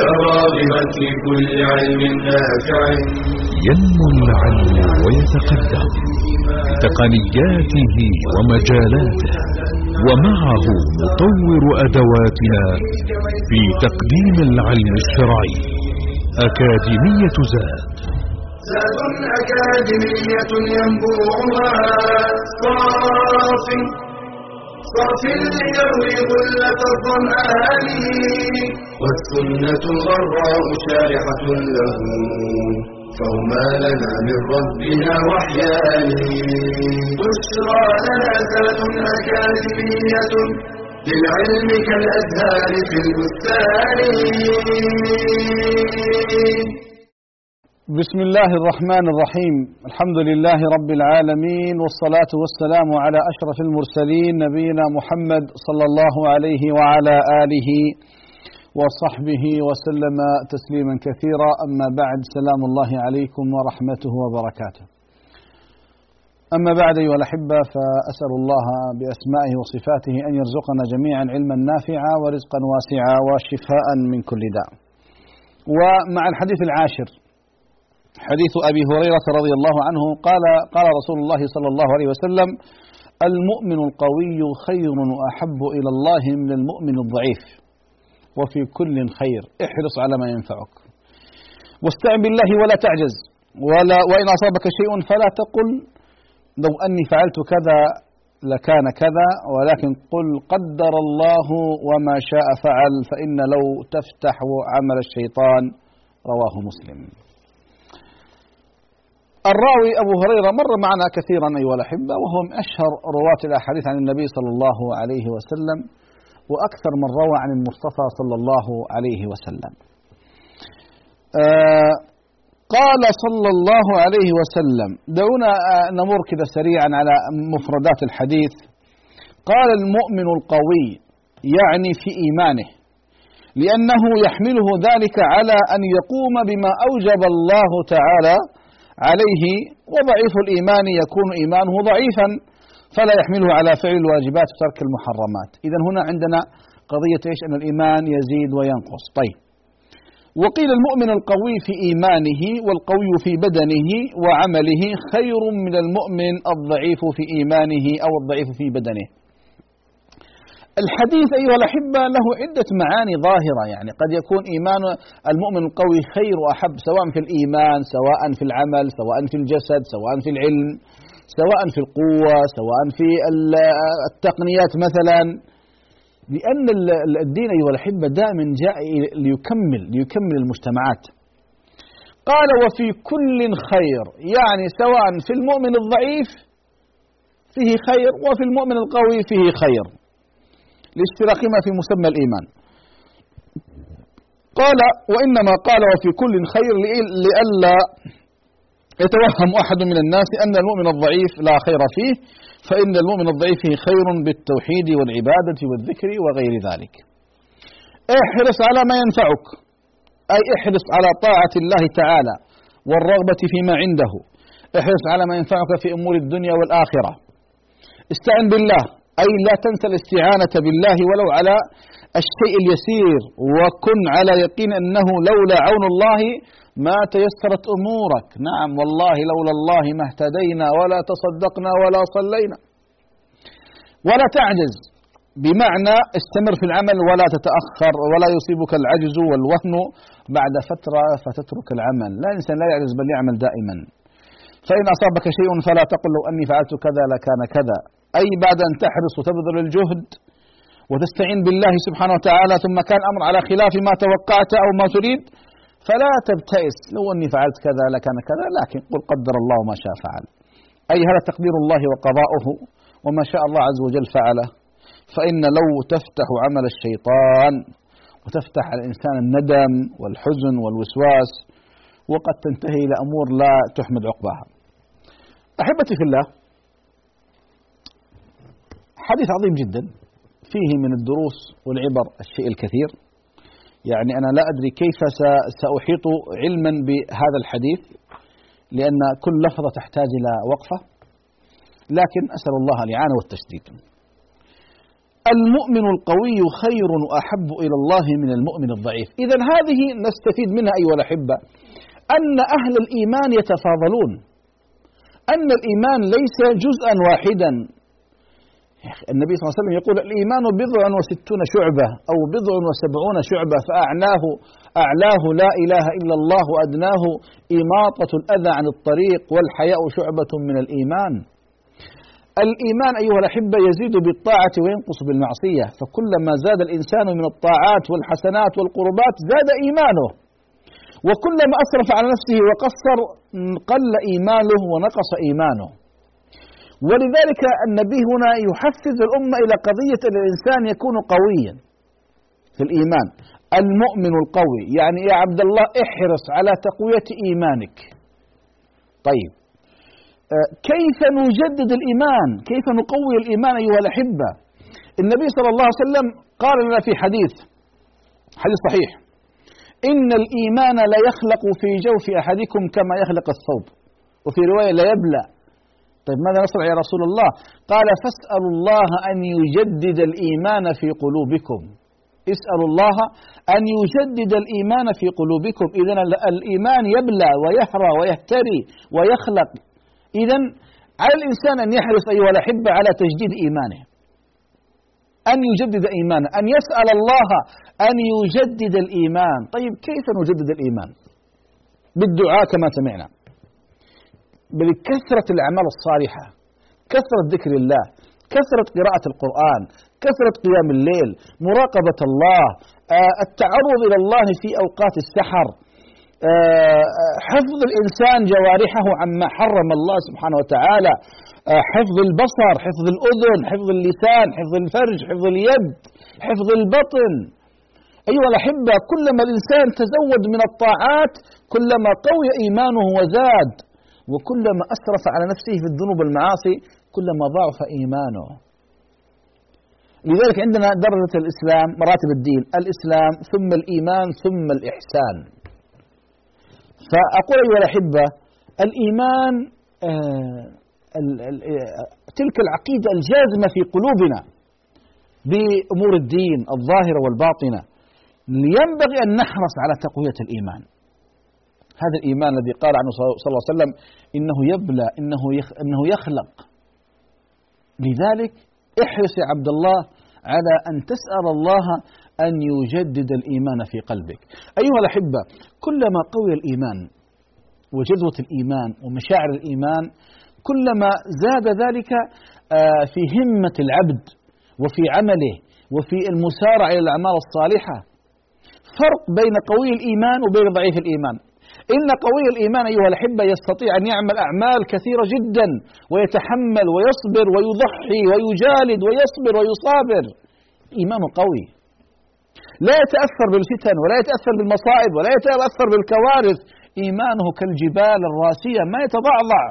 يا راغبا في كل علم نافع. ينمو العلم ويتقدم. بتقنياته ومجالاته. ومعه نطور أدواتنا في تقديم العلم الشرعي. أكاديمية زاد. زاد أكاديمية ينبوعها. صاف صاف ليروي غلة الظمآن والسنة الغراء شارحة له. فهما لنا من ربنا وحيان بشرى لنا زاد أكاديمية للعلم كالأزهار في البستان. بسم الله الرحمن الرحيم. الحمد لله رب العالمين والصلاة والسلام على أشرف المرسلين نبينا محمد صلى الله عليه وعلى آله وصحبه وسلم تسليما كثيرا. أما بعد سلام الله عليكم ورحمته وبركاته. أما بعد أيها الأحبة فأسأل الله بأسمائه وصفاته أن يرزقنا جميعا علما نافعا ورزقا واسعا وشفاء من كل داء. ومع الحديث العاشر حديث أبي هريرة رضي الله عنه قال قال رسول الله صلى الله عليه وسلم المؤمن القوي خير وأحب إلى الله من المؤمن الضعيف وفي كل خير احرص على ما ينفعك. واستعن بالله ولا تعجز ولا وإن أصابك شيء فلا تقل لو أني فعلت كذا لكان كذا ولكن قل قدر الله وما شاء فعل فإن لو تفتح عمل الشيطان رواه مسلم. الراوي أبو هريرة مر معنا كثيرا أيها الأحبة وهو من أشهر رواة الأحاديث عن النبي صلى الله عليه وسلم وأكثر من روى عن المصطفى صلى الله عليه وسلم. آه قال صلى الله عليه وسلم دعونا نمر كذا سريعا على مفردات الحديث. قال المؤمن القوي يعني في إيمانه لأنه يحمله ذلك على أن يقوم بما أوجب الله تعالى عليه وضعيف الإيمان يكون إيمانه ضعيفا فلا يحمله على فعل الواجبات وترك المحرمات. إذا هنا عندنا قضية إيش؟ أن الإيمان يزيد وينقص. طيب. وقيل المؤمن القوي في إيمانه والقوي في بدنه وعمله خير من المؤمن الضعيف في إيمانه أو الضعيف في بدنه. الحديث أيها الأحبة له عدة معاني ظاهرة يعني قد يكون إيمان المؤمن القوي خير وأحب سواء في الإيمان سواء في العمل سواء في الجسد سواء في العلم سواء في القوة سواء في التقنيات مثلا. لأن الدين أيها الأحبة دائما جاء ليكمل ليكمل المجتمعات. قال وفي كل خير. يعني سواء في المؤمن الضعيف فيه خير وفي المؤمن القوي فيه خير. لاشتراكهما في مسمى الإيمان. قال وإنما قال وفي كل خير لئلا يتوهم أحد من الناس أن المؤمن الضعيف لا خير فيه فإن المؤمن الضعيف خير بالتوحيد والعبادة والذكر وغير ذلك. احرص على ما ينفعك أي احرص على طاعة الله تعالى والرغبة فيما عنده. احرص على ما ينفعك في أمور الدنيا والآخرة. استعن بالله. أي لا تنسى الاستعانة بالله ولو على الشيء اليسير وكن على يقين أنه لولا عون الله ما تيسرت أمورك. نعم والله لولا الله ما اهتدينا ولا تصدقنا ولا صلينا. ولا تعجز بمعنى استمر في العمل ولا تتأخر ولا يصيبك العجز والوهن بعد فترة فتترك العمل. لا إنسان لا يعجز بل يعمل دائما. فإن أصابك شيء فلا تقل لو أني فعلت كذا لكان كذا. أي بعد أن تحرص وتبذل الجهد وتستعين بالله سبحانه وتعالى ثم كان الأمر على خلاف ما توقعت أو ما تريد فلا تبتئس. لو أني فعلت كذا لكان كذا لكن قل قدر الله ما شاء فعل. أي هذا تقدير الله وقضاؤه وما شاء الله عز وجل فعله. فإن لو تفتح عمل الشيطان وتفتح على الإنسان الندم والحزن والوسواس وقد تنتهي إلى أمور لا تحمد عقباها. أحبتي في الله حديث عظيم جدا. فيه من الدروس والعبر الشيء الكثير. يعني أنا لا أدري كيف سأحيط علما بهذا الحديث لأن كل لفظة تحتاج إلى وقفة. لكن أسأل الله الإعانة والتشديد. المؤمن القوي خير وأحب إلى الله من المؤمن الضعيف. إذا هذه نستفيد منها أيها الأحبة أن أهل الإيمان يتفاضلون. أن الإيمان ليس جزءا واحدا. النبي صلى الله عليه وسلم يقول الإيمان بضع وستون شعبة أو بضع وسبعون شعبة فأعلاه أعلاه لا إله إلا الله وأدناه إماطة الأذى عن الطريق والحياء شعبة من الإيمان. الإيمان أيها الأحبة يزيد بالطاعة وينقص بالمعصية فكلما زاد الإنسان من الطاعات والحسنات والقربات زاد إيمانه. وكلما أسرف على نفسه وقصر قل إيمانه ونقص إيمانه. ولذلك النبي هنا يحفز الأمة إلى قضية أن الإنسان يكون قويا في الإيمان. المؤمن القوي يعني يا عبد الله احرص على تقوية إيمانك. طيب. آه، كيف نجدد الإيمان؟ كيف نقوي الإيمان أيها الأحبة؟ النبي صلى الله عليه وسلم قال لنا في حديث حديث صحيح إن الإيمان لا يخلق في جوف أحدكم كما يخلق الثوب. وفي رواية لا يبلى. طيب ماذا نصنع يا رسول الله؟ قال فاسألوا الله أن يجدد الإيمان في قلوبكم. اسألوا الله أن يجدد الإيمان في قلوبكم. إذا الإيمان يبلى ويهرى ويهتري ويخلق. إذا على الإنسان أن يحرص أيها الأحبة على تجديد إيمانه. أن يجدد إيمانه. أن يسأل الله أن يجدد الإيمان. طيب كيف نجدد الإيمان؟ بالدعاء كما سمعنا. بكثرة الأعمال الصالحة كثرة ذكر الله كثرة قراءة القرآن كثرة قيام الليل مراقبة الله آه، التعرض إلى الله في أوقات السحر آه، حفظ الإنسان جوارحه عما حرم الله سبحانه وتعالى آه، حفظ البصر حفظ الأذن حفظ اللسان حفظ الفرج حفظ اليد حفظ البطن. أيها الأحبة كلما الإنسان تزود من الطاعات كلما قوي إيمانه وزاد وكلما أسرف على نفسه في الذنوب والمعاصي كلما ضعف إيمانه. لذلك عندنا درجة الإسلام مراتب الدين الإسلام ثم الإيمان ثم الإحسان. فأقول أيها الأحبة الإيمان آه تلك العقيدة الجازمة في قلوبنا بأمور الدين الظاهرة والباطنة. ينبغي أن نحرص على تقوية الإيمان. هذا الإيمان الذي قال عنه صلى الله عليه وسلم إنه يبلى إنه إنه يخلق. لذلك احرص يا عبد الله على أن تسأل الله أن يجدد الإيمان في قلبك. أيها الأحبة كلما قوي الإيمان وجذوة الإيمان ومشاعر الإيمان كلما زاد ذلك آه، في همة العبد وفي عمله وفي المسارعة إلى الأعمال الصالحة فرق بين قوي الإيمان وبين ضعيف الإيمان. إن قوي الإيمان أيها الأحبة يستطيع أن يعمل أعمال كثيرة جدا ويتحمل ويصبر ويضحي ويجالد ويصبر ويصابر. إيمان قوي. لا يتأثر بالفتن ولا يتأثر بالمصائب ولا يتأثر بالكوارث. إيمانه كالجبال الراسية ما يتضعضع.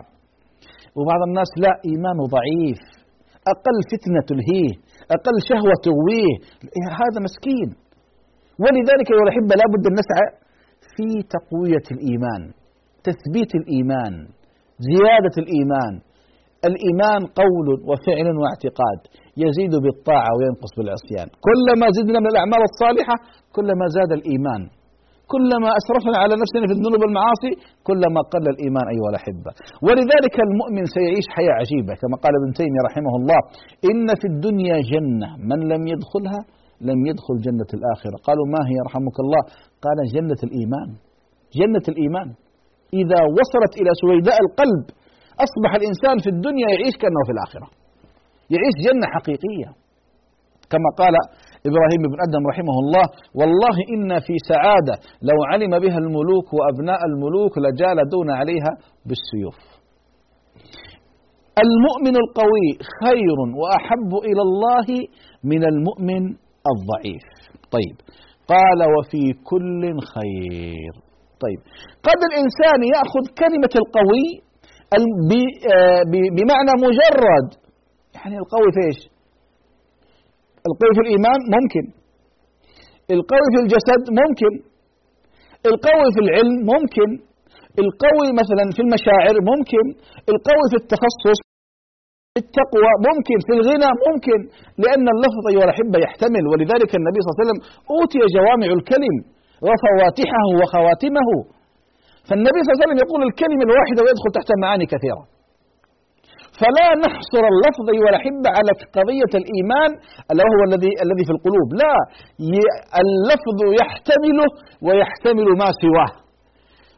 وبعض الناس لا إيمانه ضعيف. أقل فتنة تلهيه أقل شهوة تغويه. هذا مسكين. ولذلك أيها الأحبة لابد أن نسعى في تقوية الإيمان تثبيت الإيمان زيادة الإيمان. الإيمان قول وفعل واعتقاد يزيد بالطاعة وينقص بالعصيان. كلما زدنا من الأعمال الصالحة كلما زاد الإيمان. كلما أسرفنا على نفسنا في الذنوب والمعاصي كلما قل الإيمان أيها الأحبة. ولذلك المؤمن سيعيش حياة عجيبة كما قال ابن تيمية رحمه الله إن في الدنيا جنة من لم يدخلها لم يدخل جنة الآخرة. قالوا ما هي رحمك الله؟ قال جنة الإيمان. جنة الإيمان. إذا وصلت إلى سويداء القلب أصبح الإنسان في الدنيا يعيش كأنه في الآخرة. يعيش جنة حقيقية. كما قال إبراهيم بن أدم رحمه الله والله إن في سعادة لو علم بها الملوك وأبناء الملوك لجالدون عليها بالسيوف. المؤمن القوي خير وأحب إلى الله من المؤمن الضعيف. طيب. قال وفي كل خير. طيب. قد الإنسان يأخذ كلمة القوي آه، بمعنى مجرد. يعني القوي في إيش؟ القوي في الإيمان ممكن. القوي في الجسد ممكن. القوي في العلم ممكن. القوي مثلا في المشاعر ممكن. القوي في التخصص التقوى ممكن في الغنى ممكن لأن اللفظ أيها الأحبة يحتمل ولذلك النبي صلى الله عليه وسلم أوتي جوامع الكلم وفواتحه وخواتمه. فالنبي صلى الله عليه وسلم يقول الكلمة الواحدة ويدخل تحت معاني كثيرة. فلا نحصر اللفظ أيها الأحبة على قضية الإيمان اللي هو الذي الذي في القلوب. لا اللفظ يحتمله ويحتمل ما سواه.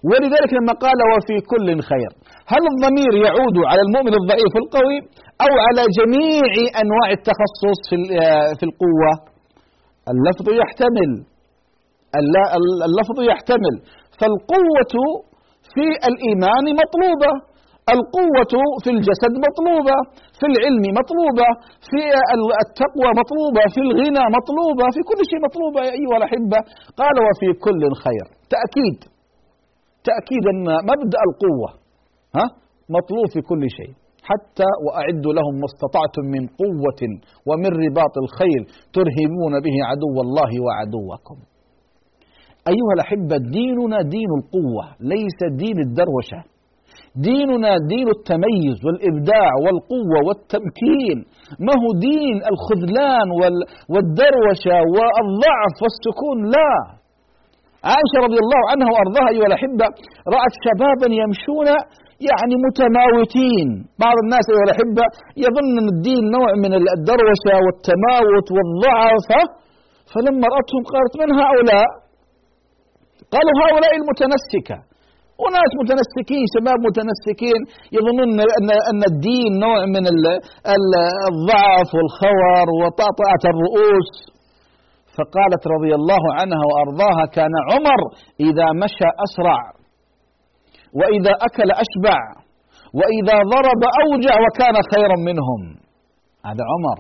ولذلك لما قال وفي كل خير هل الضمير يعود على المؤمن الضعيف القوي أو على جميع أنواع التخصص في في القوة؟ اللفظ يحتمل. اللفظ يحتمل. فالقوة في الإيمان مطلوبة. القوة في الجسد مطلوبة. في العلم مطلوبة. في التقوى مطلوبة. في الغنى مطلوبة. في كل شيء مطلوبة يا أيها الأحبة. قال وفي كل خير. تأكيد. تأكيد أن مبدأ القوة ها? مطلوب في كل شيء. حتى وأعدوا لهم ما استطعتم من قوة ومن رباط الخيل ترهبون به عدو الله وعدوكم. أيها الأحبة ديننا دين القوة ليس دين الدروشة. ديننا دين التميز والإبداع والقوة والتمكين. ما هو دين الخذلان والدروشة والضعف والسكون؟ لا. عائشة رضي الله عنها وأرضاها أيها الأحبة رأت شبابا يمشون يعني متماوتين بعض الناس أيها الأحبة يظن أن الدين نوع من الدروشة والتماوت والضعف فلما رأتهم قالت من هؤلاء؟ قالوا هؤلاء المتنسكة. وناس متنسكين شباب متنسكين يظنون ان ان الدين نوع من الضعف والخور وطأطأة الرؤوس. فقالت رضي الله عنها وأرضاها كان عمر إذا مشى أسرع. وإذا أكل أشبع وإذا ضرب أوجع وكان خيرا منهم. هذا عمر.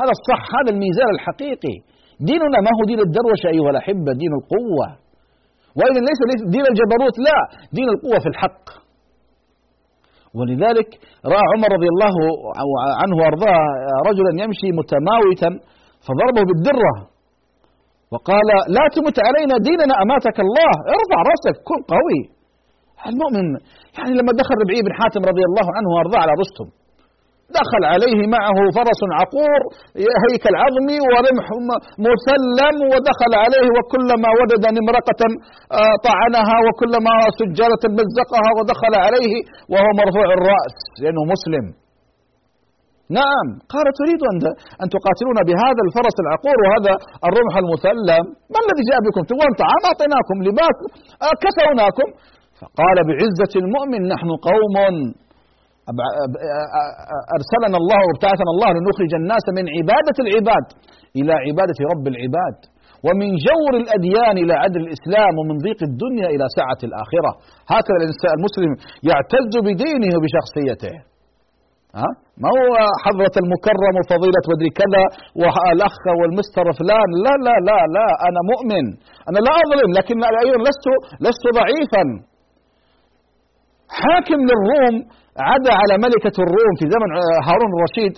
هذا الصح هذا الميزان الحقيقي. ديننا ما هو دين الدروشه أيها الأحبة دين القوة. وإذا ليس دين الجبروت لا دين القوة في الحق. ولذلك رأى عمر رضي الله عنه وأرضاه رجلا يمشي متماوتا فضربه بالدرة. وقال لا تمت علينا ديننا أماتك الله. ارفع رأسك كن قوي. المؤمن يعني لما دخل ربعي بن حاتم رضي الله عنه وأرضاه على رستم دخل عليه معه فرس عقور هيكل عظمي ورمح مسلم ودخل عليه وكلما وجد نمرقة طعنها وكلما سجالة مزقها ودخل عليه وهو مرفوع الرأس لأنه مسلم. نعم قال تريد أن أن تقاتلون بهذا الفرس العقور وهذا الرمح المسلم ما الذي جاء بكم؟ تبغون طعام أعطيناكم لباس كسوناكم. فقال بعزة المؤمن نحن قوم. أرسلنا الله وابتعثنا الله لنخرج الناس من عبادة العباد إلى عبادة رب العباد. ومن جور الأديان إلى عدل الإسلام ومن ضيق الدنيا إلى سعة الآخرة. هكذا الإنسان المسلم يعتز بدينه وبشخصيته ها؟ ما هو حضرة المكرم وفضيلة ودري كذا والأخ والمستر فلان؟ لا لا لا لا أنا مؤمن. أنا لا أظلم لكن أيضا لست لست ضعيفا. حاكم للروم عدا على ملكة الروم في زمن هارون الرشيد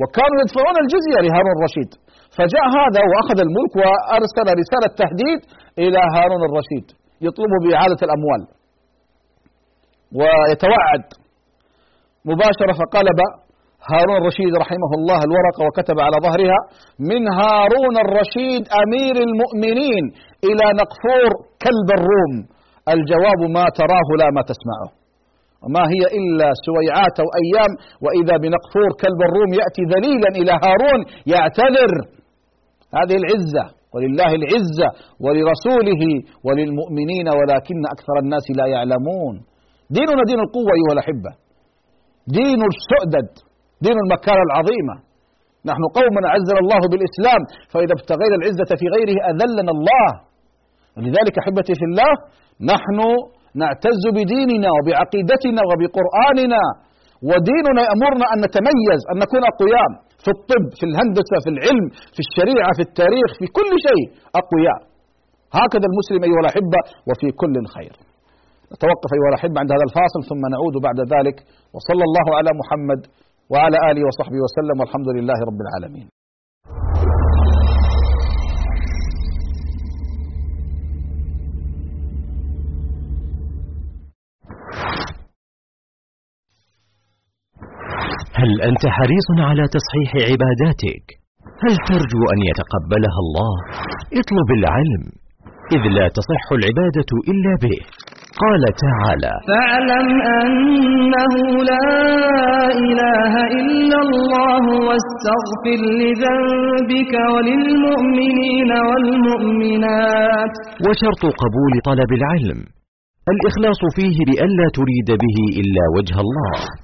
وكانوا يدفعون الجزية لهارون الرشيد. فجاء هذا وأخذ الملك وأرسل رسالة تهديد إلى هارون الرشيد يطلبه بإعادة الأموال. ويتوعد مباشرة فقلب هارون الرشيد رحمه الله الورقة وكتب على ظهرها من هارون الرشيد أمير المؤمنين إلى نقفور كلب الروم. الجواب ما تراه لا ما تسمعه. وما هي إلا سويعات أو أيام وإذا بنقفور كلب الروم يأتي ذليلا إلى هارون يعتذر. هذه العزة ولله العزة ولرسوله وللمؤمنين ولكن أكثر الناس لا يعلمون. ديننا دين القوة أيها الأحبة. دين السؤدد دين المكانة العظيمة. نحن قوم أعزنا الله بالإسلام فإذا ابتغينا العزة في غيره أذلنا الله. ولذلك أحبتي في الله نحن نعتز بديننا وبعقيدتنا وبقرآننا. وديننا يأمرنا أن نتميز أن نكون أقوياء في الطب في الهندسة في العلم في الشريعة في التاريخ في كل شيء أقوياء. هكذا المسلم أيها الأحبة وفي كل خير. نتوقف أيها الأحبة عند هذا الفاصل ثم نعود بعد ذلك. وصلى الله على محمد وعلى آله وصحبه وسلم والحمد لله رب العالمين. هل أنت حريص على تصحيح عباداتك؟ هل ترجو أن يتقبلها الله؟ اطلب العلم إذ لا تصح العبادة إلا به قال تعالى فاعلم أنه لا إله إلا الله واستغفر لذنبك وللمؤمنين والمؤمنات وشرط قبول طلب العلم الإخلاص فيه بألا تريد به إلا وجه الله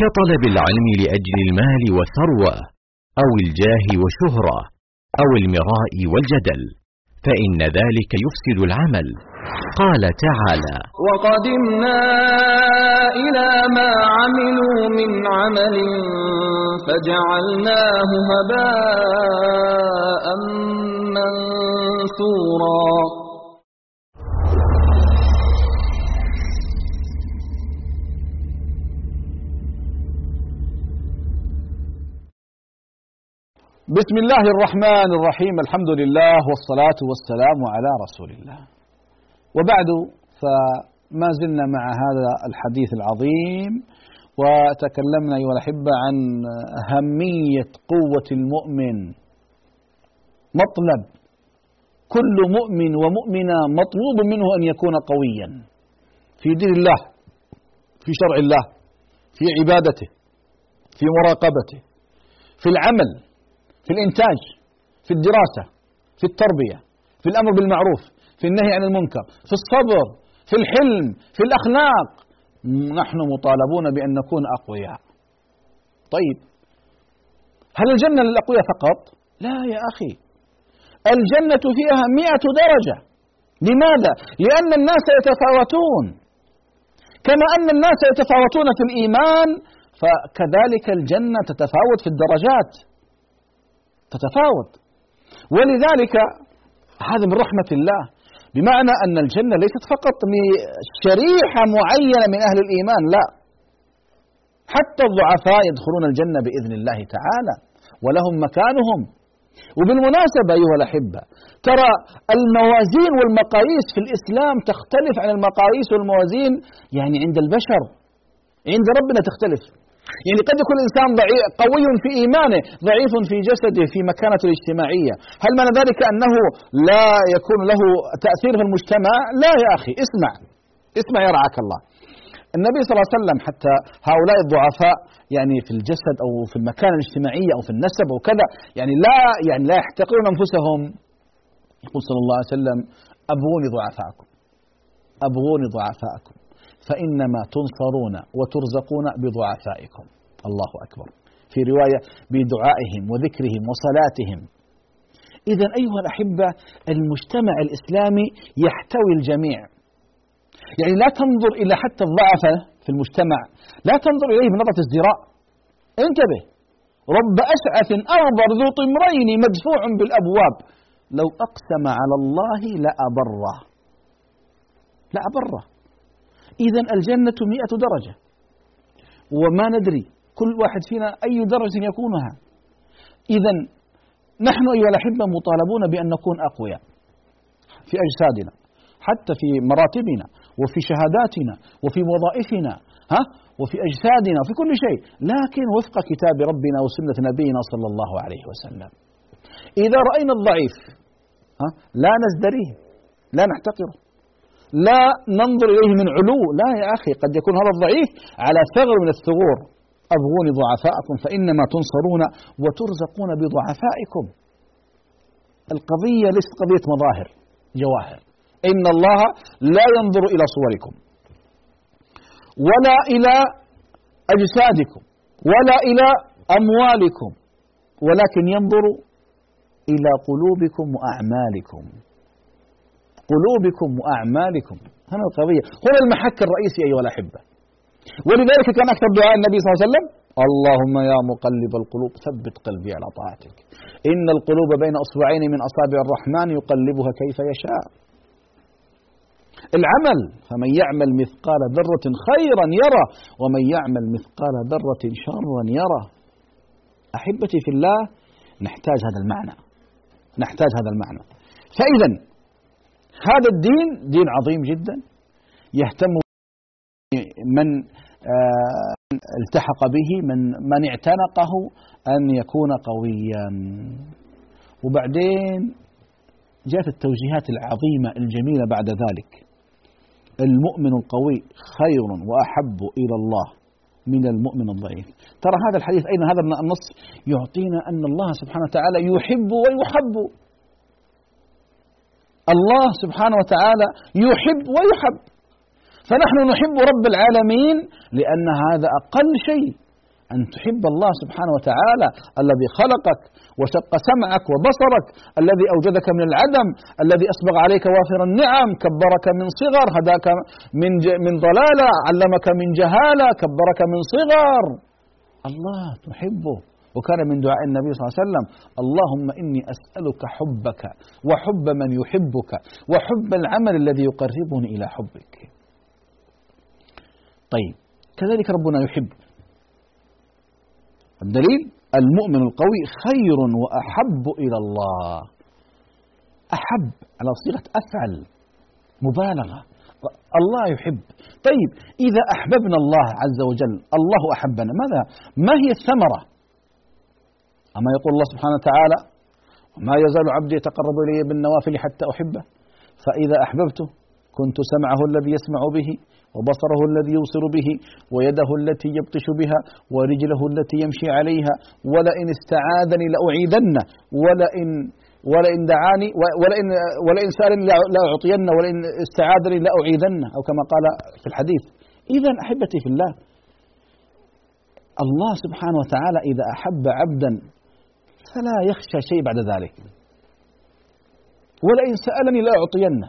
كطلب العلم لأجل المال والثروة أو الجاه والشهرة أو المراء والجدل فإن ذلك يفسد العمل. قال تعالى وقدمنا إلى ما عملوا من عمل فجعلناه هباء منثورا. بسم الله الرحمن الرحيم. الحمد لله والصلاة والسلام على رسول الله. وبعد فما زلنا مع هذا الحديث العظيم وتكلمنا أيها الأحبة عن أهمية قوة المؤمن. مطلب. كل مؤمن ومؤمنة مطلوب منه أن يكون قويا. في دين الله في شرع الله في عبادته في مراقبته في العمل. في الإنتاج في الدراسة في التربية في الأمر بالمعروف في النهي عن المنكر في الصبر في الحلم في الأخلاق. نحن مطالبون بأن نكون أقوياء. طيب هل الجنة للأقوياء فقط؟ لا يا أخي. الجنة فيها مئة درجة. لماذا؟ لأن الناس يتفاوتون. كما أن الناس يتفاوتون في الإيمان فكذلك الجنة تتفاوت في الدرجات. تتفاوت ولذلك هذا من رحمة الله بمعنى أن الجنة ليست فقط لشريحة معينة من أهل الإيمان لا. حتى الضعفاء يدخلون الجنة بإذن الله تعالى ولهم مكانهم. وبالمناسبة أيها الأحبة ترى الموازين والمقاييس في الإسلام تختلف عن المقاييس والموازين يعني عند البشر. عند ربنا تختلف. يعني قد يكون الإنسان ضعيف قوي في إيمانه ضعيف في جسده في مكانته الاجتماعية. هل معنى ذلك أنه لا يكون له تأثير في المجتمع؟ لا يا أخي اسمع اسمع يرعاك الله. النبي صلى الله عليه وسلم حتى هؤلاء الضعفاء يعني في الجسد أو في المكانة الاجتماعية أو في النسب أو كذا يعني لا يعني لا يحتقرون أنفسهم. يقول صلى الله عليه وسلم أبغوني ضعفاءكم. أبغوني ضعفاءكم. فإنما تنصرون وترزقون بضعفائكم. الله أكبر. في رواية بدعائهم وذكرهم وصلاتهم. إذا أيها الأحبة المجتمع الإسلامي يحتوي الجميع. يعني لا تنظر إلى حتى الضعف في المجتمع. لا تنظر إليه بنظرة ازدراء انتبه. رب أسعف أغبر ذو طمرين مدفوع بالأبواب. لو أقسم على الله لأبره. لأبره. إذا الجنة مئة درجة. وما ندري كل واحد فينا أي درجة يكونها. إذا نحن أيها الأحبة مطالبون بأن نكون أقوياء في أجسادنا حتى في مراتبنا وفي شهاداتنا وفي وظائفنا ها؟ وفي أجسادنا وفي كل شيء. لكن وفق كتاب ربنا وسنة نبينا صلى الله عليه وسلم. إذا رأينا الضعيف ها؟ لا نزدريه لا نحتقره. لا ننظر إليه من علو. لا يا أخي قد يكون هذا الضعيف على ثغر من الثغور. أبغوني ضعفاءكم فإنما تنصرون وترزقون بضعفائكم. القضية ليست قضية مظاهر جواهر. إن الله لا ينظر إلى صوركم ولا إلى أجسادكم ولا إلى أموالكم ولكن ينظر إلى قلوبكم وأعمالكم. قلوبكم وأعمالكم. هنا القضية. هنا المحك الرئيسي أيها الأحبة. ولذلك كان أكثر دعاء النبي صلى الله عليه وسلم اللهم يا مقلب القلوب ثبت قلبي على طاعتك. إن القلوب بين أصبعين من أصابع الرحمن يقلبها كيف يشاء. العمل فمن يعمل مثقال ذرة خيرا يرى ومن يعمل مثقال ذرة شرا يرى أحبتي في الله نحتاج هذا المعنى. نحتاج هذا المعنى. فإذا هذا الدين دين عظيم جدا يهتم من آه، التحق به من من اعتنقه أن يكون قويا. وبعدين جاءت التوجيهات العظيمة الجميلة بعد ذلك. المؤمن القوي خير وأحب إلى الله من المؤمن الضعيف. ترى هذا الحديث اين هذا النص يعطينا أن الله سبحانه وتعالى يحب ويحب. الله سبحانه وتعالى يحب ويحب. فنحن نحب رب العالمين لأن هذا أقل شيء. أن تحب الله سبحانه وتعالى الذي خلقك وشق سمعك وبصرك الذي أوجدك من العدم الذي أسبغ عليك وافر النعم كبرك من صغر هداك من من ضلالة علمك من جهالة كبرك من صغر. الله تحبه. وكان من دعاء النبي صلى الله عليه وسلم اللهم إني أسألك حبك وحب من يحبك وحب العمل الذي يقربني إلى حبك. طيب كذلك ربنا يحب. الدليل المؤمن القوي خير وأحب إلى الله. أحب على صيغة أفعل مبالغة. الله يحب. طيب إذا أحببنا الله عز وجل الله أحبنا. ماذا؟ ما هي الثمرة؟ أما يقول الله سبحانه وتعالى ما يزال عبدي يتقرب إلي بالنوافل حتى أحبه فإذا أحببته كنت سمعه الذي يسمع به وبصره الذي يبصر به ويده التي يبطش بها ورجله التي يمشي عليها ولئن استعاذني لأعيذنه ولئن ولئن دعاني ولئن ولئن سألني لأعطينه ولئن استعاذني لأعيذنه أو كما قال في الحديث إذا أحبتي في الله. الله سبحانه وتعالى إذا أحب عبدا فلا يخشى شيء بعد ذلك. ولئن سألني لأعطينه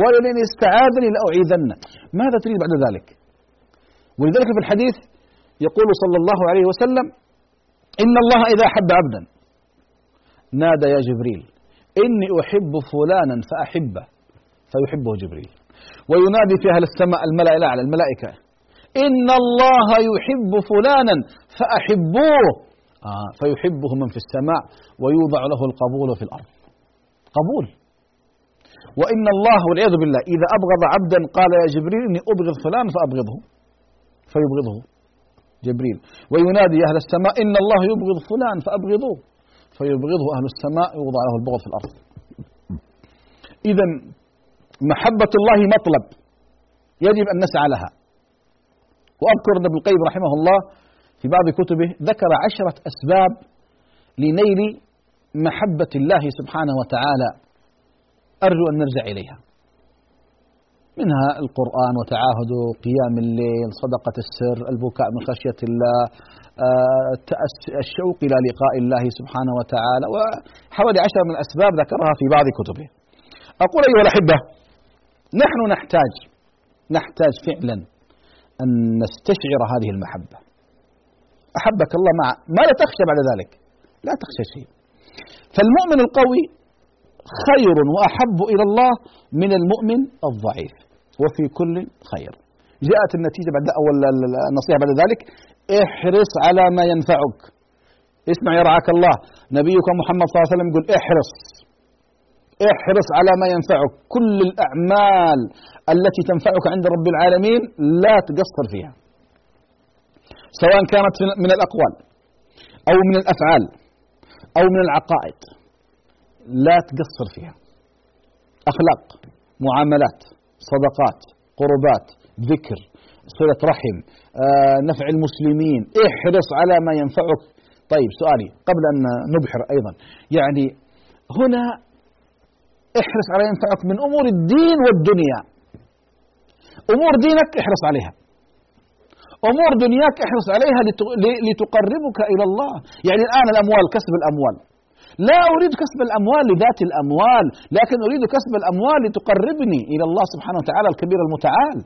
ولئن استعاذني لأعيذنه. ماذا تريد بعد ذلك؟ ولذلك في الحديث يقول صلى الله عليه وسلم إن الله إذا أحب عبدا نادى يا جبريل إني أحب فلانا فأحبه فيحبه جبريل. وينادي في أهل السماء الملأ الأعلى الملائكة إن الله يحب فلانا فأحبوه. فيحبه من في السماء ويوضع له القبول في الأرض. قبول. وإن الله والعياذ بالله إذا أبغض عبدا قال يا جبريل إني أبغض فلان فأبغضه. فيبغضه. جبريل. وينادي أهل السماء إن الله يبغض فلان فأبغضوه. فيبغضه أهل السماء يوضع له البغض في الأرض. إذا محبة الله مطلب. يجب أن نسعى لها. وأذكر أن ابن القيم رحمه الله في بعض كتبه ذكر عشرة أسباب لنيل محبة الله سبحانه وتعالى. أرجو أن نرجع إليها. منها القرآن وتعاهد قيام الليل صدقة السر البكاء من خشية الله آه، الشوق إلى لقاء الله سبحانه وتعالى وحوالي عشر من الأسباب ذكرها في بعض كتبه. أقول أيها الأحبة نحن نحتاج نحتاج فعلا أن نستشعر هذه المحبة. أحبك الله مع ما لا تخشى بعد ذلك. لا تخشى شيء. فالمؤمن القوي خير وأحب إلى الله من المؤمن الضعيف. وفي كل خير. جاءت النتيجة بعد أول النصيحة بعد ذلك. احرص على ما ينفعك. اسمع يرعاك الله، نبيك محمد صلى الله عليه وسلم يقول احرص. احرص على ما ينفعك، كل الأعمال التي تنفعك عند رب العالمين لا تقصر فيها. سواء كانت من الأقوال أو من الأفعال أو من العقائد. لا تقصر فيها. أخلاق معاملات صدقات قربات ذكر صلة رحم آه، نفع المسلمين. احرص على ما ينفعك. طيب سؤالي قبل أن نبحر أيضا يعني هنا احرص على ينفعك من أمور الدين والدنيا. أمور دينك احرص عليها. أمور دنياك احرص عليها لتقربك إلى الله. يعني الآن الأموال كسب الأموال. لا أريد كسب الأموال لذات الأموال لكن أريد كسب الأموال لتقربني إلى الله سبحانه وتعالى الكبير المتعال.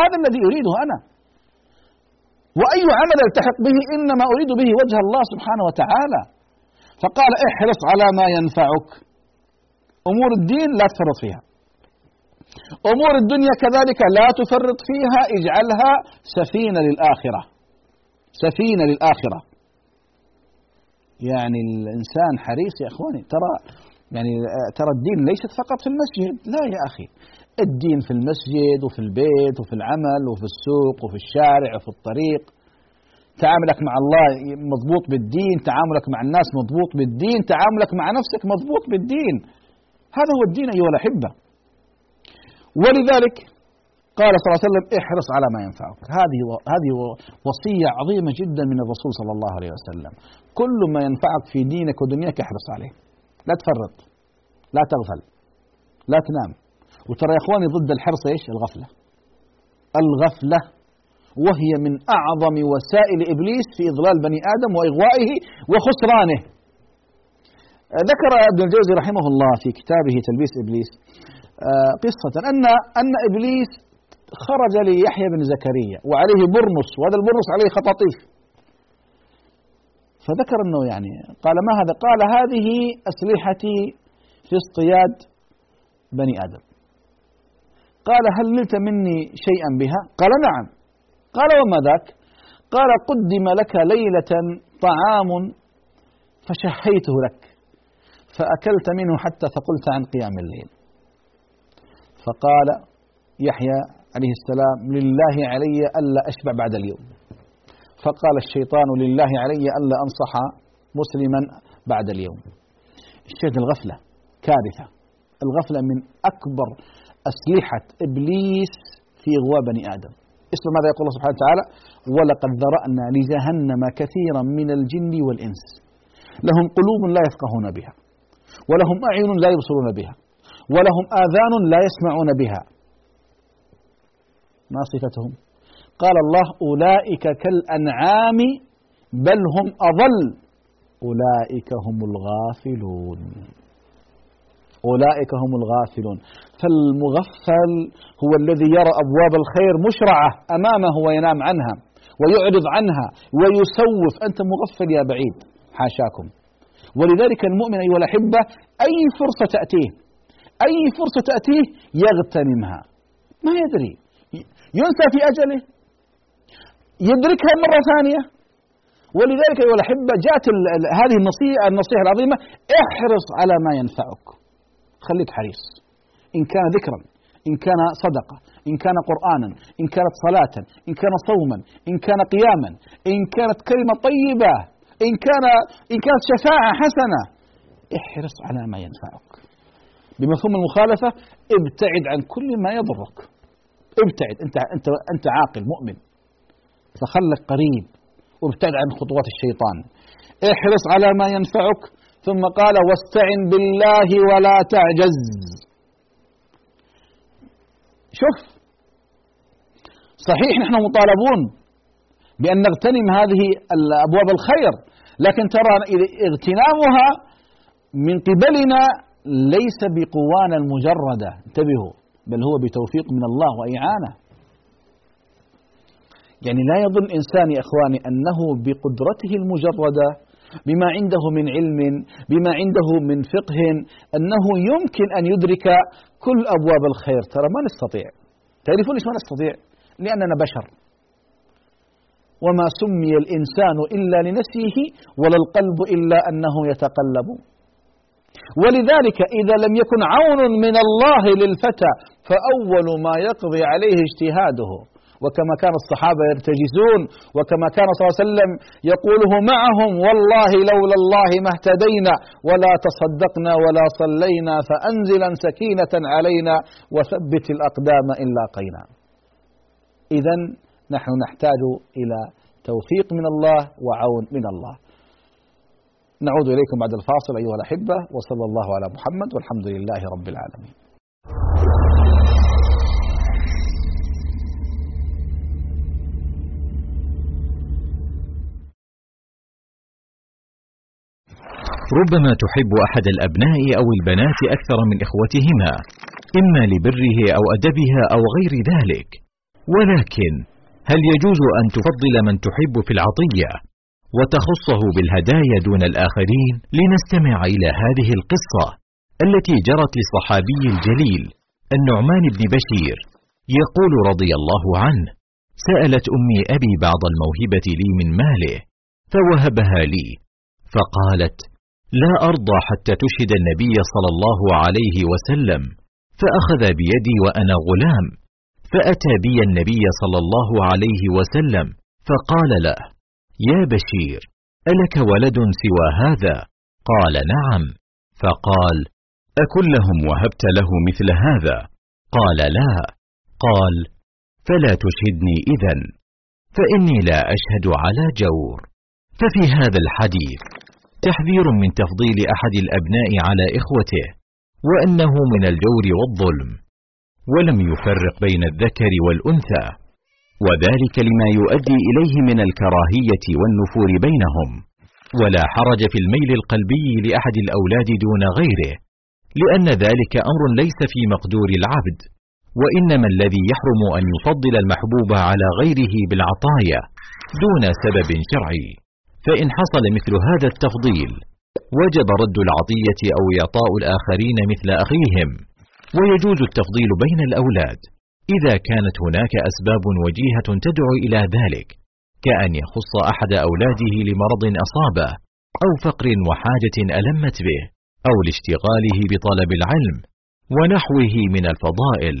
هذا الذي أريده أنا. وأي عمل التحق به إنما أريد به وجه الله سبحانه وتعالى. فقال احرص على ما ينفعك. أمور الدين لا تفرط فيها. أمور الدنيا كذلك لا تفرط فيها اجعلها سفينة للآخرة. سفينة للآخرة. يعني الإنسان حريص يا إخواني ترى يعني ترى الدين ليست فقط في المسجد. لا يا أخي الدين في المسجد وفي البيت وفي العمل وفي السوق وفي الشارع وفي الطريق. تعاملك مع الله مضبوط بالدين تعاملك مع الناس مضبوط بالدين تعاملك مع نفسك مضبوط بالدين. هذا هو الدين أيها الأحبة. ولذلك قال صلى الله عليه وسلم احرص على ما ينفعك. هذه هذه وصية عظيمة جدا من الرسول صلى الله عليه وسلم. كل ما ينفعك في دينك ودنياك احرص عليه. لا تفرط لا تغفل لا تنام. وترى يا إخواني ضد الحرص إيش؟ الغفلة. الغفلة وهي من أعظم وسائل إبليس في إضلال بني آدم وإغوائه وخسرانه. ذكر ابن الجوزي رحمه الله في كتابه تلبيس إبليس قصة. أن أن إبليس خرج ليحيى بن زكريا وعليه برنس وهذا البرنس عليه خطاطيف. فذكر أنه يعني قال ما هذا؟ قال هذه أسلحتي في اصطياد بني آدم. قال هل نلت مني شيئا بها؟ قال نعم. قال وما ذاك؟ قال قدم لك ليلة طعام فشهيته لك فأكلت منه حتى ثقلت عن قيام الليل. فقال يحيى عليه السلام لله علي ألا أشبع بعد اليوم. فقال الشيطان لله علي ألا أنصح مسلما بعد اليوم. الشيء الغفلة كارثة. الغفلة من أكبر أسلحة إبليس في إغواء بني آدم. اسمع ماذا يقول الله سبحانه وتعالى؟ ولقد ذرأنا لجهنم كثيرا من الجن والإنس. لهم قلوب لا يفقهون بها ولهم أعين لا يبصرون بها. ولهم آذان لا يسمعون بها. ما صفتهم؟ قال الله أولئك كالأنعام بل هم أضل. أولئك هم الغافلون. أولئك هم الغافلون. فالمغفل هو الذي يرى أبواب الخير مشرعة أمامه وينام عنها ويعرض عنها ويسوف. أنت مغفل يا بعيد حاشاكم. ولذلك المؤمن أيها الأحبة أي فرصة تأتيه أي فرصة تأتيه يغتنمها. ما يدري. ينسى في أجله. يدركها مرة ثانية. ولذلك أيها الأحبة جاءت هذه النصيحة النصيحة العظيمة احرص على ما ينفعك. خليك حريص. إن كان ذكرا إن كان صدقة إن كان قرآنا إن كانت صلاة إن كان صوما إن كان قياما إن كانت كلمة طيبة إن كان إن كانت شفاعة حسنة. احرص على ما ينفعك. بمفهوم المخالفة ابتعد عن كل ما يضرك. ابتعد أنت أنت أنت عاقل مؤمن. فخلك قريب وابتعد عن خطوات الشيطان. احرص على ما ينفعك ثم قال واستعن بالله ولا تعجز. شوف. صحيح نحن مطالبون بأن نغتنم هذه أبواب الخير لكن ترى اغتنامها من قبلنا ليس بقوانا المجردة. انتبهوا. بل هو بتوفيق من الله وإعانة. يعني لا يظن إنسان يا إخواني أنه بقدرته المجردة بما عنده من علم بما عنده من فقه أنه يمكن أن يدرك كل أبواب الخير. ترى ما نستطيع. تعرفون ليش ما نستطيع؟ لأننا بشر. وما سمي الإنسان إلا لنفسه ولا القلب إلا أنه يتقلب. ولذلك إذا لم يكن عون من الله للفتى فأول ما يقضي عليه اجتهاده. وكما كان الصحابة يرتجزون وكما كان صلى الله عليه وسلم يقوله معهم والله لولا الله ما اهتدينا ولا تصدقنا ولا صلينا فأنزلا سكينة علينا وثبت الأقدام إن لاقينا. إذا نحن نحتاج إلى توفيق من الله وعون من الله. نعود إليكم بعد الفاصل أيها الأحبة وصلى الله على محمد والحمد لله رب العالمين. ربما تحب أحد الأبناء أو البنات أكثر من إخوتهما إما لبره أو أدبها أو غير ذلك. ولكن هل يجوز أن تفضل من تحب في العطية؟ وتخصه بالهدايا دون الآخرين لنستمع إلى هذه القصة التي جرت للصحابي الجليل النعمان بن بشير يقول رضي الله عنه سألت أمي أبي بعض الموهبة لي من ماله فوهبها لي فقالت لا أرضى حتى تشهد النبي صلى الله عليه وسلم فأخذ بيدي وأنا غلام فأتى بي النبي صلى الله عليه وسلم فقال له يا بشير ألك ولد سوى هذا؟ قال نعم. فقال اكلهم وهبت له مثل هذا؟ قال لا. قال فلا تشهدني اذا فإني لا أشهد على جور. ففي هذا الحديث تحذير من تفضيل أحد الأبناء على إخوته وأنه من الجور والظلم ولم يفرق بين الذكر والأنثى. وذلك لما يؤدي إليه من الكراهية والنفور بينهم. ولا حرج في الميل القلبي لأحد الأولاد دون غيره لأن ذلك أمر ليس في مقدور العبد وإنما الذي يحرم أن يفضل المحبوب على غيره بالعطايا دون سبب شرعي. فإن حصل مثل هذا التفضيل وجب رد العطية أو إعطاء الآخرين مثل أخيهم ويجوز التفضيل بين الأولاد. إذا كانت هناك أسباب وجيهة تدعو إلى ذلك كأن يخص أحد أولاده لمرض أصابه أو فقر وحاجة ألمت به أو لاشتغاله بطلب العلم ونحوه من الفضائل.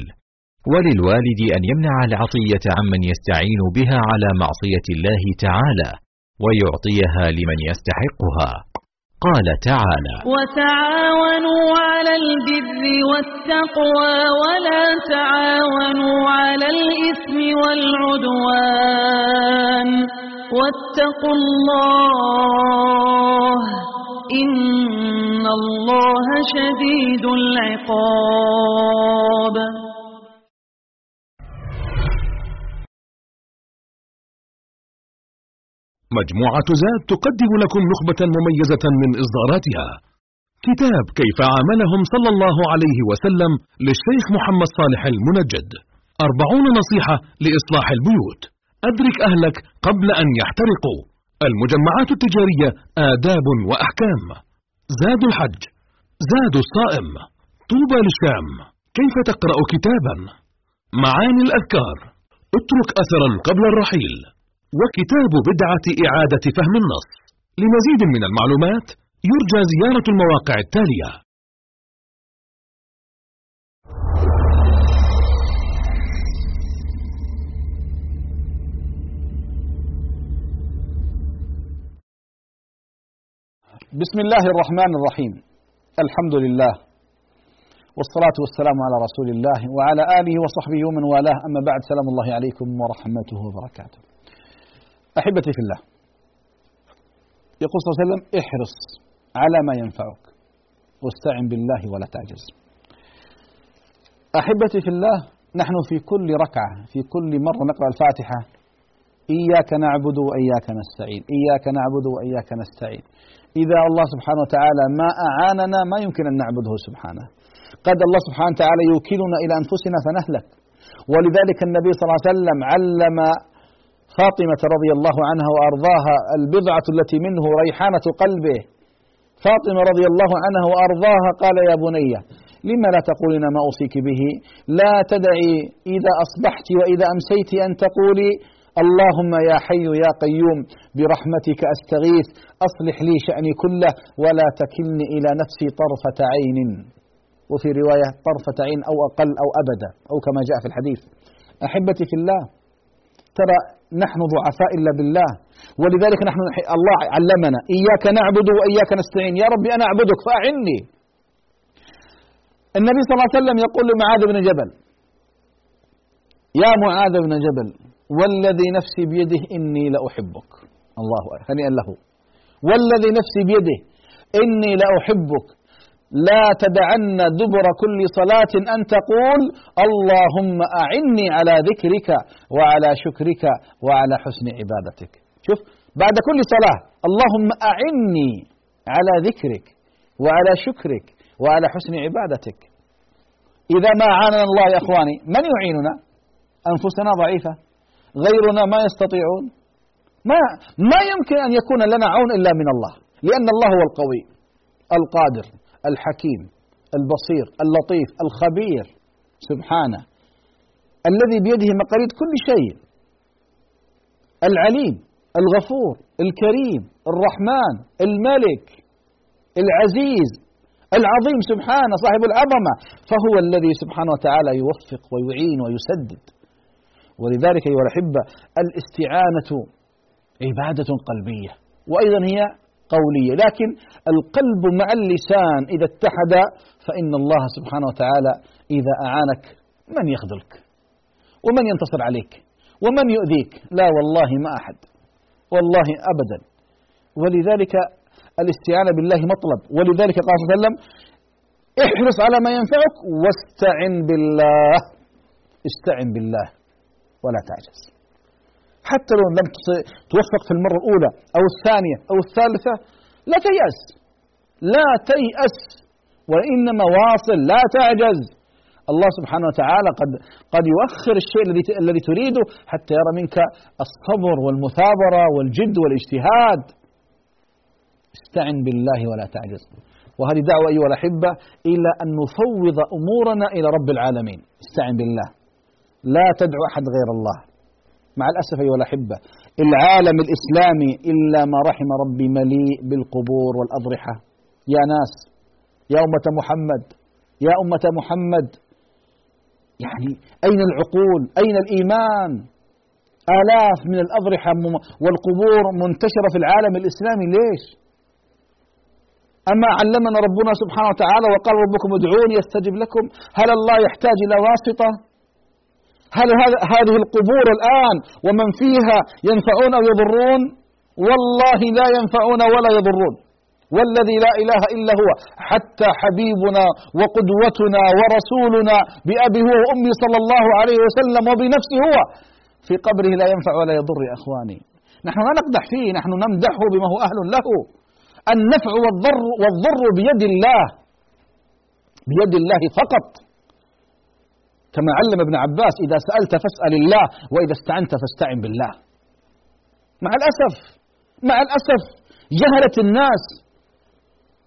وللوالد أن يمنع العطية عمن يستعين بها على معصية الله تعالى ويعطيها لمن يستحقها. قال تعالى وتعاونوا على البر والتقوى ولا تعاونوا على الإثم والعدوان واتقوا الله إن الله شديد العقاب مجموعة زاد تقدم لكم نخبة مميزة من إصداراتها. كتاب كيف عاملهم صلى الله عليه وسلم للشيخ محمد صالح المنجد. أربعون نصيحة لإصلاح البيوت. أدرك أهلك قبل أن يحترقوا. المجمعات التجارية آداب وأحكام. زاد الحج. زاد الصائم. طوبى للشام. كيف تقرأ كتابا؟ معاني الأذكار. اترك أثرا قبل الرحيل. وكتاب بدعة إعادة فهم النص. لمزيد من المعلومات يرجى زيارة المواقع التالية. بسم الله الرحمن الرحيم. الحمد لله. والصلاة والسلام على رسول الله وعلى آله وصحبه ومن والاه. أما بعد سلام الله عليكم ورحمته وبركاته. أحبتي في الله. يقول صلى الله عليه وسلم احرص على ما ينفعك واستعن بالله ولا تعجز. أحبتي في الله نحن في كل ركعة في كل مرة نقرأ الفاتحة إياك نعبد وإياك نستعين إياك نعبد وإياك نستعين. إذا الله سبحانه وتعالى ما أعاننا ما يمكن أن نعبده سبحانه. قد الله سبحانه وتعالى يوكلنا إلى أنفسنا فنهلك. ولذلك النبي صلى الله عليه وسلم علم فاطمة رضي الله عنها وأرضاها البضعة التي منه ريحانة قلبه. فاطمة رضي الله عنها وأرضاها قال يا بني لما لا تقولين ما أوصيك به؟ لا تدعي إذا أصبحت وإذا أمسيت أن تقولي اللهم يا حي يا قيوم برحمتك أستغيث أصلح لي شأني كله ولا تكلني إلى نفسي طرفة عين. وفي رواية طرفة عين أو أقل أو أبدا أو كما جاء في الحديث. أحبتي في الله ترى نحن ضعفاء إلا بالله. ولذلك نحن الله علمنا. إياك نعبد وإياك نستعين. يا ربي أنا أعبدك فأعني. النبي صلى الله عليه وسلم يقول لمعاذ بن جبل يا معاذ بن جبل والذي نفسي بيده إني لأحبك. الله هنيئا له. والذي نفسي بيده إني لأحبك. لا تدعن دبر كل صلاة أن تقول اللهم أعني على ذكرك وعلى شكرك وعلى حسن عبادتك. شوف بعد كل صلاة اللهم أعني على ذكرك وعلى شكرك وعلى حسن عبادتك. إذا ما عاننا الله يا إخواني من يعيننا؟ أنفسنا ضعيفة. غيرنا ما يستطيعون. ما ما يمكن أن يكون لنا عون إلا من الله لأن الله هو القوي القادر. الحكيم البصير اللطيف الخبير. سبحانه. الذي بيده مقاليد كل شيء. العليم الغفور الكريم الرحمن الملك العزيز العظيم. سبحانه صاحب العظمة. فهو الذي سبحانه وتعالى يوفق ويعين ويسدد. ولذلك أيها الأحبة الاستعانة عبادة قلبية. وأيضا هي قولية. لكن القلب مع اللسان إذا اتحد فإن الله سبحانه وتعالى إذا أعانك من يخذلك ومن ينتصر عليك ومن يؤذيك. لا والله ما أحد والله أبدا. ولذلك الاستعانة بالله مطلب. ولذلك قال صلى الله عليه وسلم احرص على ما ينفعك واستعن بالله. استعن بالله ولا تعجز. حتى لو لم توفق في المرة الأولى أو الثانية أو الثالثة لا تيأس. لا تيأس وإنما واصل لا تعجز. الله سبحانه وتعالى قد قد يؤخر الشيء الذي الذي تريده حتى يرى منك الصبر والمثابرة والجد والاجتهاد. استعن بالله ولا تعجز. وهذه دعوة أيها الأحبة إلى أن نفوض أمورنا إلى رب العالمين. استعن بالله. لا تدعو أحد غير الله. مع الأسف أيها الأحبة العالم الإسلامي إلا ما رحم ربي مليء بالقبور والأضرحة. يا ناس يا أمة محمد يا أمة محمد. يعني أين العقول؟ أين الإيمان؟ آلاف من الأضرحة والقبور منتشرة في العالم الإسلامي. ليش؟ أما علمنا ربنا سبحانه وتعالى وقال ربكم ادعوني يستجب لكم هل الله يحتاج إلى واسطة؟ هل هذه القبور الآن ومن فيها ينفعون أو يضرون؟ والله لا ينفعون ولا يضرون. والذي لا إله إلا هو حتى حبيبنا وقدوتنا ورسولنا بأبي هو وأمي صلى الله عليه وسلم وبنفسه هو. في قبره لا ينفع ولا يضر يا إخواني. نحن لا نقدح فيه نحن نمدحه بما هو أهل له. النفع والضر والضر بيد الله. بيد الله فقط. كما علم ابن عباس إذا سألت فاسأل الله وإذا استعنت فاستعن بالله مع الأسف مع الأسف جهلت الناس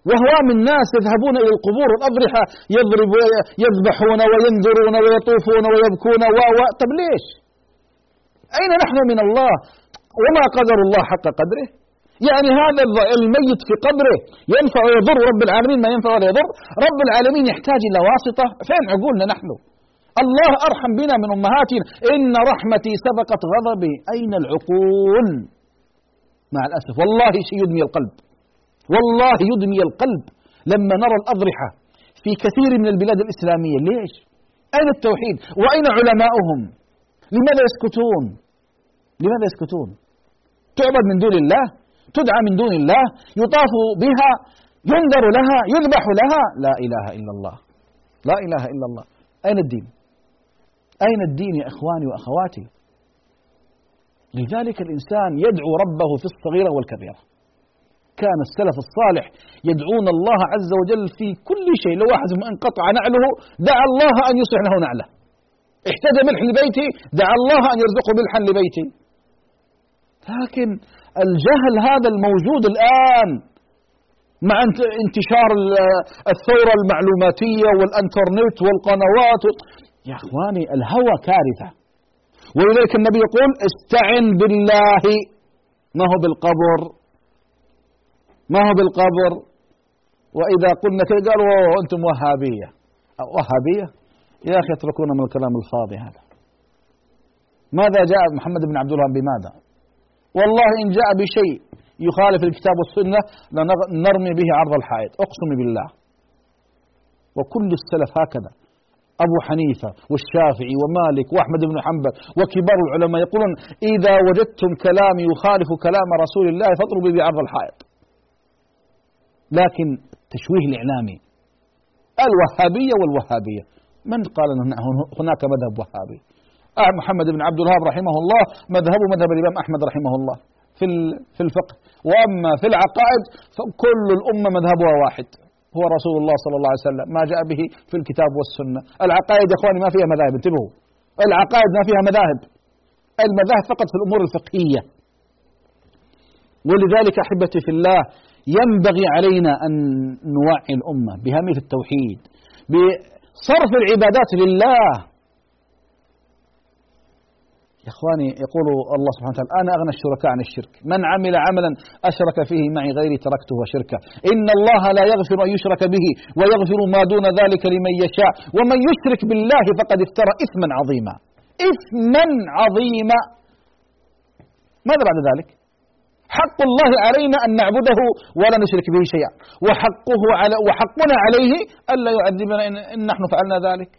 وهوام الناس يذهبون إلى القبور والأضرحة يضرب يذبحون وينذرون ويطوفون ويبكون و و طب ليش؟ أين نحن من الله؟ وما قدر الله حق قدره؟ يعني هذا الميت في قبره ينفع ويضر رب العالمين ما ينفع ولا يضر رب العالمين يحتاج إلى واسطة فين عقولنا نحن الله أرحم بنا من أمهاتنا. إن رحمتي سبقت غضبي. أين العقول؟ مع الأسف. والله شيء يدمي القلب. والله يدمي القلب. لما نرى الأضرحة في كثير من البلاد الإسلامية. ليش؟ أين التوحيد؟ وأين علماؤهم؟ لماذا يسكتون؟ لماذا يسكتون؟ تعبد من دون الله؟ تدعى من دون الله؟ يطاف بها؟ ينذر لها؟ يذبح لها؟ لا إله إلا الله. لا إله إلا الله. أين الدين؟ أين الدين يا إخواني وأخواتي؟ لذلك الإنسان يدعو ربه في الصغيرة والكبيرة. كان السلف الصالح يدعون الله عز وجل في كل شيء. لو واحد انقطع نعله دعا الله أن يصلح له نعله. احتاج ملح لبيتي دعا الله أن يرزقه ملحا لبيتي. لكن الجهل هذا الموجود الآن مع انتشار الثورة المعلوماتية والإنترنت والقنوات يا إخواني الهوى كارثة. ولذلك النبي يقول استعن بالله. ما هو بالقبر؟ ما هو بالقبر؟ وإذا قلنا كذا قالوا أنتم وهابية. وهابية؟ يا أخي اتركونا من الكلام الفاضي هذا. ماذا جاء محمد بن عبد الله؟ بماذا؟ والله إن جاء بشيء يخالف الكتاب والسنة لنرمي به عرض الحائط. أقسم بالله. وكل السلف هكذا. أبو حنيفة والشافعي ومالك وأحمد بن حنبل وكبار العلماء يقولون إذا وجدتم كلام يخالف كلام رسول الله فاضربوا بعرض الحائط. لكن التشويه الإعلامي الوهابية والوهابية. من قال أن هناك مذهب وهابي؟ آه محمد بن عبد الوهاب رحمه الله مذهبه مذهب الإمام أحمد رحمه الله. في في الفقه. وأما في العقائد فكل الأمة مذهبها واحد. هو رسول الله صلى الله عليه وسلم. ما جاء به في الكتاب والسنة. العقائد يا إخواني ما فيها مذاهب انتبهوا. العقائد ما فيها مذاهب. المذاهب فقط في الأمور الفقهية. ولذلك أحبتي في الله ينبغي علينا أن نوعي الأمة بأهمية التوحيد بصرف العبادات لله. يا إخواني يقول الله سبحانه وتعالى أنا أغنى الشركاء عن الشرك. من عمل عملا أشرك فيه معي غيري تركته وشركه. إن الله لا يغفر أن يشرك به ويغفر ما دون ذلك لمن يشاء. ومن يشرك بالله فقد افترى إثما عظيما. إثما عظيما. ماذا بعد ذلك؟ حق الله علينا أن نعبده ولا نشرك به شيئا. وحقه على وحقنا عليه ألا يعذبنا إن نحن فعلنا ذلك.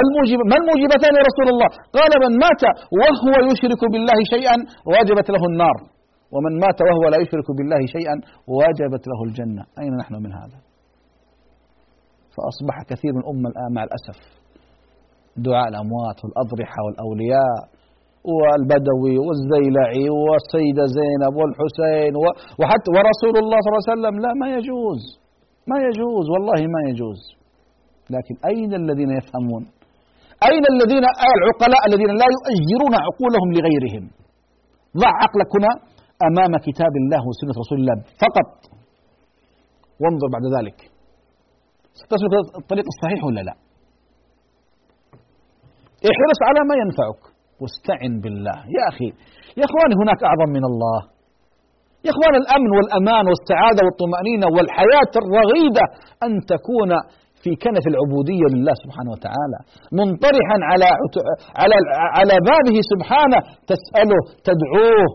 الموجب ما الموجبتان يا رسول الله؟ قال من مات وهو يشرك بالله شيئا وجبت له النار. ومن مات وهو لا يشرك بالله شيئا وجبت له الجنة. أين نحن من هذا؟ فأصبح كثير من الأمة الآن مع الأسف. دعاء الأموات والأضرحة والأولياء والبدوي والزيلعي والسيدة زينب والحسين وحتى ورسول الله صلى الله عليه وسلم. لا ما يجوز. ما يجوز. والله ما يجوز. لكن أين الذين يفهمون؟ أين الذين العقلاء الذين لا يؤجرون عقولهم لغيرهم؟ ضع عقلك هنا أمام كتاب الله وسنة رسول الله فقط. وانظر بعد ذلك. ستسلك الطريق الصحيح ولا لا؟ احرص على ما ينفعك واستعن بالله. يا أخي يا إخواني هناك أعظم من الله. يا إخوان الأمن والأمان والسعادة والطمأنينة والحياة الرغيدة أن تكون في كنف العبودية لله سبحانه وتعالى منطرحا على على على بابه سبحانه تسأله تدعوه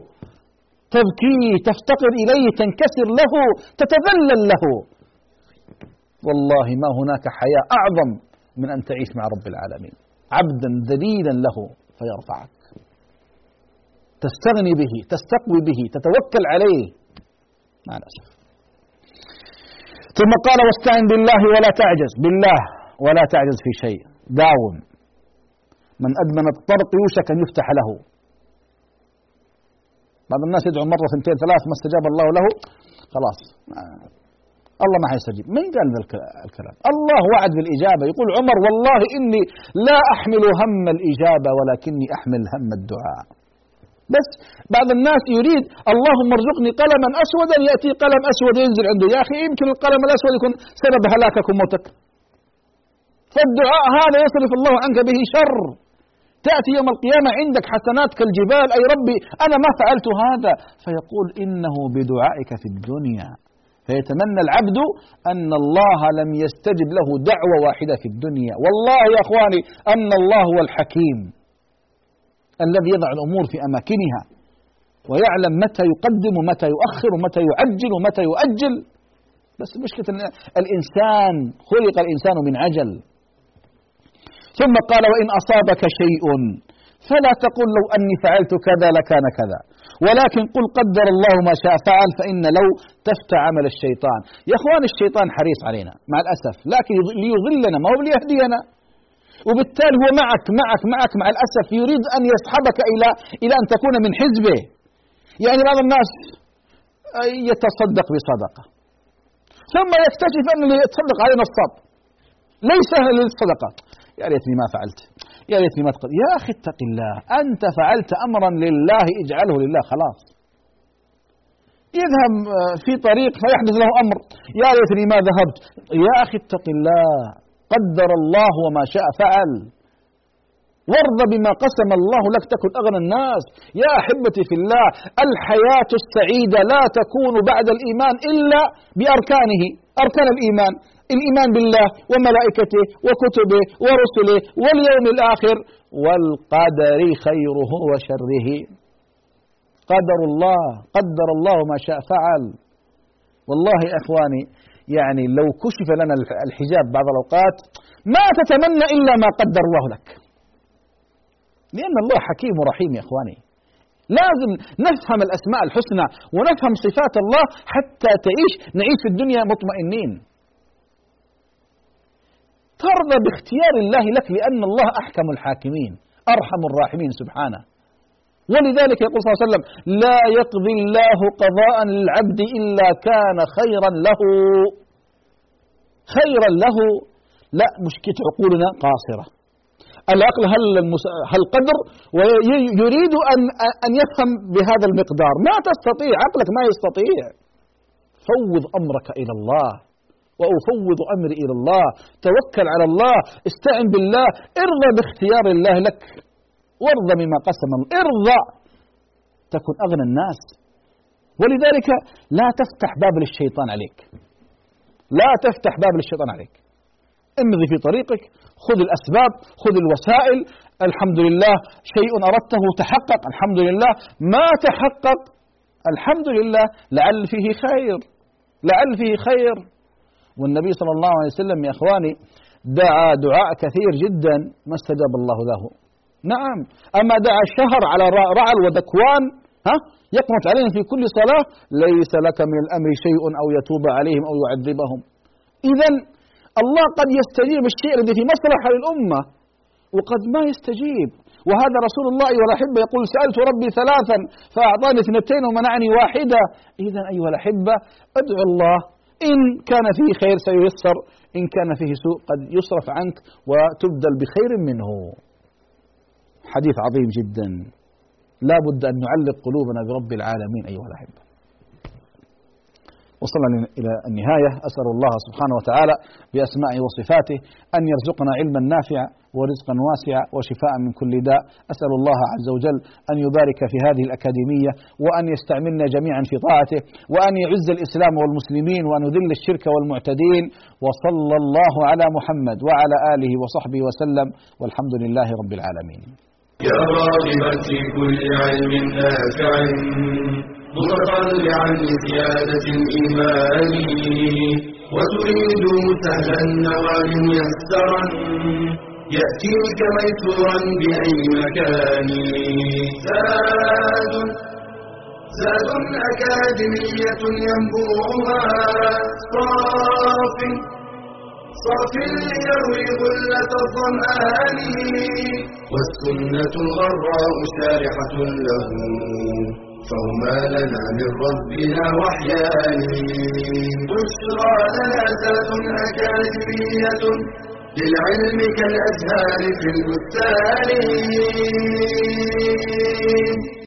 تبكيه تفتقر إليه تنكسر له تتذلل له. والله ما هناك حياة أعظم من أن تعيش مع رب العالمين. عبدا ذليلا له فيرفعك. تستغني به تستقوي به تتوكل عليه. مع الأسف ثم قال واستعن بالله ولا تعجز. بالله ولا تعجز في شيء. داوم. من أدمن الطرق يوشك أن يفتح له. بعض الناس يدعو مرة ثنتين ثلاث ما استجاب الله له. خلاص. الله ما حيستجيب. من قال الكلام؟ الله وعد بالإجابة. يقول عمر والله إني لا أحمل هم الإجابة ولكني أحمل هم الدعاء. بس بعض الناس يريد اللهم ارزقني قلما أسودا يأتي قلم أسود ينزل عنده. يا أخي يمكن القلم الأسود يكون سبب هلاكك وموتك. فالدعاء هذا يصرف الله عنك به شر. تأتي يوم القيامة عندك حسنات كالجبال. أي ربي أنا ما فعلت هذا. فيقول إنه بدعائك في الدنيا. فيتمنى العبد أن الله لم يستجب له دعوة واحدة في الدنيا. والله يا إخواني أن الله هو الحكيم. الذي يضع الأمور في أماكنها ويعلم متى يقدم ومتى يؤخر ومتى يعجل ومتى يؤجل. بس مشكلة الإنسان خلق الإنسان من عجل. ثم قال وإن أصابك شيء فلا تقل لو أني فعلت كذا لكان كذا. ولكن قل قدر الله ما شاء فعل فإن لو تفتى عمل الشيطان. يا أخوان الشيطان حريص علينا مع الأسف لكن ليضلنا ما هو ليهدينا. وبالتالي هو معك معك معك مع الأسف يريد أن يسحبك إلى إلى أن تكون من حزبه. يعني بعض الناس يتصدق بصدقة. ثم يكتشف أن اللي يتصدق عليه نصاب. ليس للصدقة يا ريتني ما فعلت. يا ريتني ما تقل يا أخي اتق الله. أنت فعلت أمرا لله اجعله لله خلاص. يذهب في طريق فيحدث له أمر. يا ريتني ما ذهبت. يا أخي اتق الله. قدر الله وما شاء فعل. وارض بما قسم الله لك تكن أغنى الناس. يا أحبتي في الله الحياة السعيدة لا تكون بعد الإيمان إلا بأركانه. أركان الإيمان الإيمان بالله وملائكته وكتبه ورسله واليوم الآخر. والقدر خيره وشره. قدر الله قدر الله ما شاء فعل. والله إخواني يعني لو كشف لنا الحجاب بعض الأوقات ما تتمنى إلا ما قدر الله لك. لأن الله حكيم ورحيم يا إخواني. لازم نفهم الأسماء الحسنى ونفهم صفات الله حتى تعيش نعيش في الدنيا مطمئنين. ترضى باختيار الله لك لأن الله أحكم الحاكمين أرحم الراحمين سبحانه. ولذلك يقول صلى الله عليه وسلم لا يقضي الله قضاء للعبد إلا كان خيرا له. خيرا له. لا مشكلة عقولنا قاصرة. العقل هل. هل قدر؟ ويريد أن أن يفهم بهذا المقدار. ما تستطيع عقلك ما يستطيع. فوض أمرك إلى الله. وأفوض أمري إلى الله. توكل على الله. استعن بالله. ارضى باختيار الله لك. وارضى بما قسم الله. ارضى تكن أغنى الناس. ولذلك لا تفتح باب للشيطان عليك. لا تفتح باب للشيطان عليك. امضي في طريقك خذ الأسباب خذ الوسائل. الحمد لله شيء أردته تحقق. الحمد لله. ما تحقق؟ الحمد لله. لعل فيه خير. لعل فيه خير. والنبي صلى الله عليه وسلم يا إخواني دعا دعاء كثير جدا ما استجاب الله له. نعم، أما دعا الشهر على رعل ودكوان ها؟ يقنط عليهم في كل صلاة ليس لك من الأمر شيء أو يتوب عليهم أو يعذبهم. اذا الله قد يستجيب الشيء الذي في مصلحة للأمة وقد ما يستجيب. وهذا رسول الله أيها الأحبة يقول سألت ربي ثلاثا فأعطاني اثنتين ومنعني واحدة. إذا أيها الأحبة ادعو الله إن كان فيه خير سييسر إن كان فيه سوء قد يصرف عنك وتبدل بخير منه. حديث عظيم جدا. لا بد أن نعلق قلوبنا برب العالمين أيها الأحبة. وصلنا إلى النهاية. أسأل الله سبحانه وتعالى بأسمائه وصفاته أن يرزقنا علما نافعا ورزقا واسعا وشفاء من كل داء. أسأل الله عز وجل أن يبارك في هذه الأكاديمية وأن يستعملنا جميعا في طاعته وأن يعز الإسلام والمسلمين وأن يذل الشرك والمعتدين. وصلى الله على محمد وعلى آله وصحبه وسلم. والحمد لله رب العالمين. يا راغبا في كل علم نافع. متطلعا لزيادة الإيمان. وتريد سهلا النوال ميسرا يأتيك ميسورا بأي مكان. زاد زاد أكاديمية ينبوعها. صاف صاف ليروي غلة الظمآن. والسنة الغراء شارحة له فهما لنا من ربنا وحيان. بشرى لنا ذات أكاديمية للعلم كالأزهار في البستان